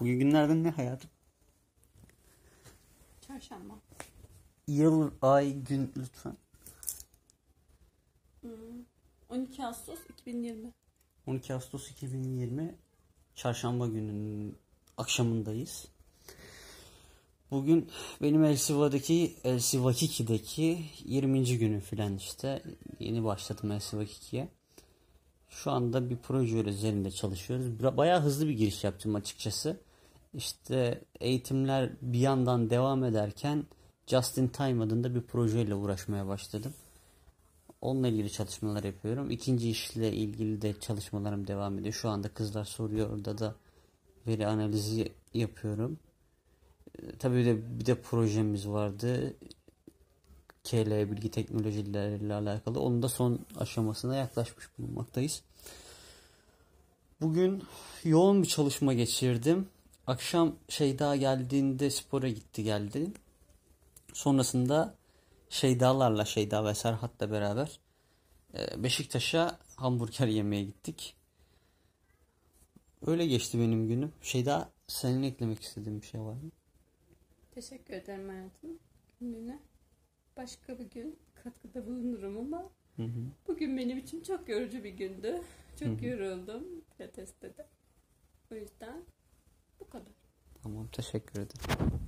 Bugün günlerden ne hayatım? Çarşamba. Yıl, ay, gün lütfen. 12 Ağustos 2020. 12 Ağustos 2020 Çarşamba gününün akşamındayız. Bugün benim Elsiva'daki Elsivakiki'deki 20. günü filan işte. Yeni başladım Elsivakiki'ye. Şu anda bir proje üzerinde çalışıyoruz. Bayağı hızlı bir giriş yaptım açıkçası. İşte eğitimler bir yandan devam ederken Just in Time adında bir projeyle uğraşmaya başladım. Onunla ilgili çalışmalar yapıyorum. İkinci işle ilgili de çalışmalarım devam ediyor. Şu anda kızlar soruyor. Orada da veri analizi yapıyorum. Ee, Tabii de bir de projemiz vardı. KL bilgi teknolojileriyle alakalı. Onun da son aşamasına yaklaşmış bulunmaktayız. Bugün yoğun bir çalışma geçirdim. Akşam Şeyda geldiğinde spora gitti geldi. Sonrasında Şeydalarla Şeyda ve Serhat'la beraber e, Beşiktaş'a hamburger yemeye gittik. Öyle geçti benim günüm. Şeyda senin eklemek istediğin bir şey var mı? Teşekkür ederim hayatım. Gününe başka bir gün katkıda bulunurum ama Hı hı. bugün benim için çok yorucu bir gündü. Çok yoruldum pilateste de. O yüzden. Tamam teşekkür ederim.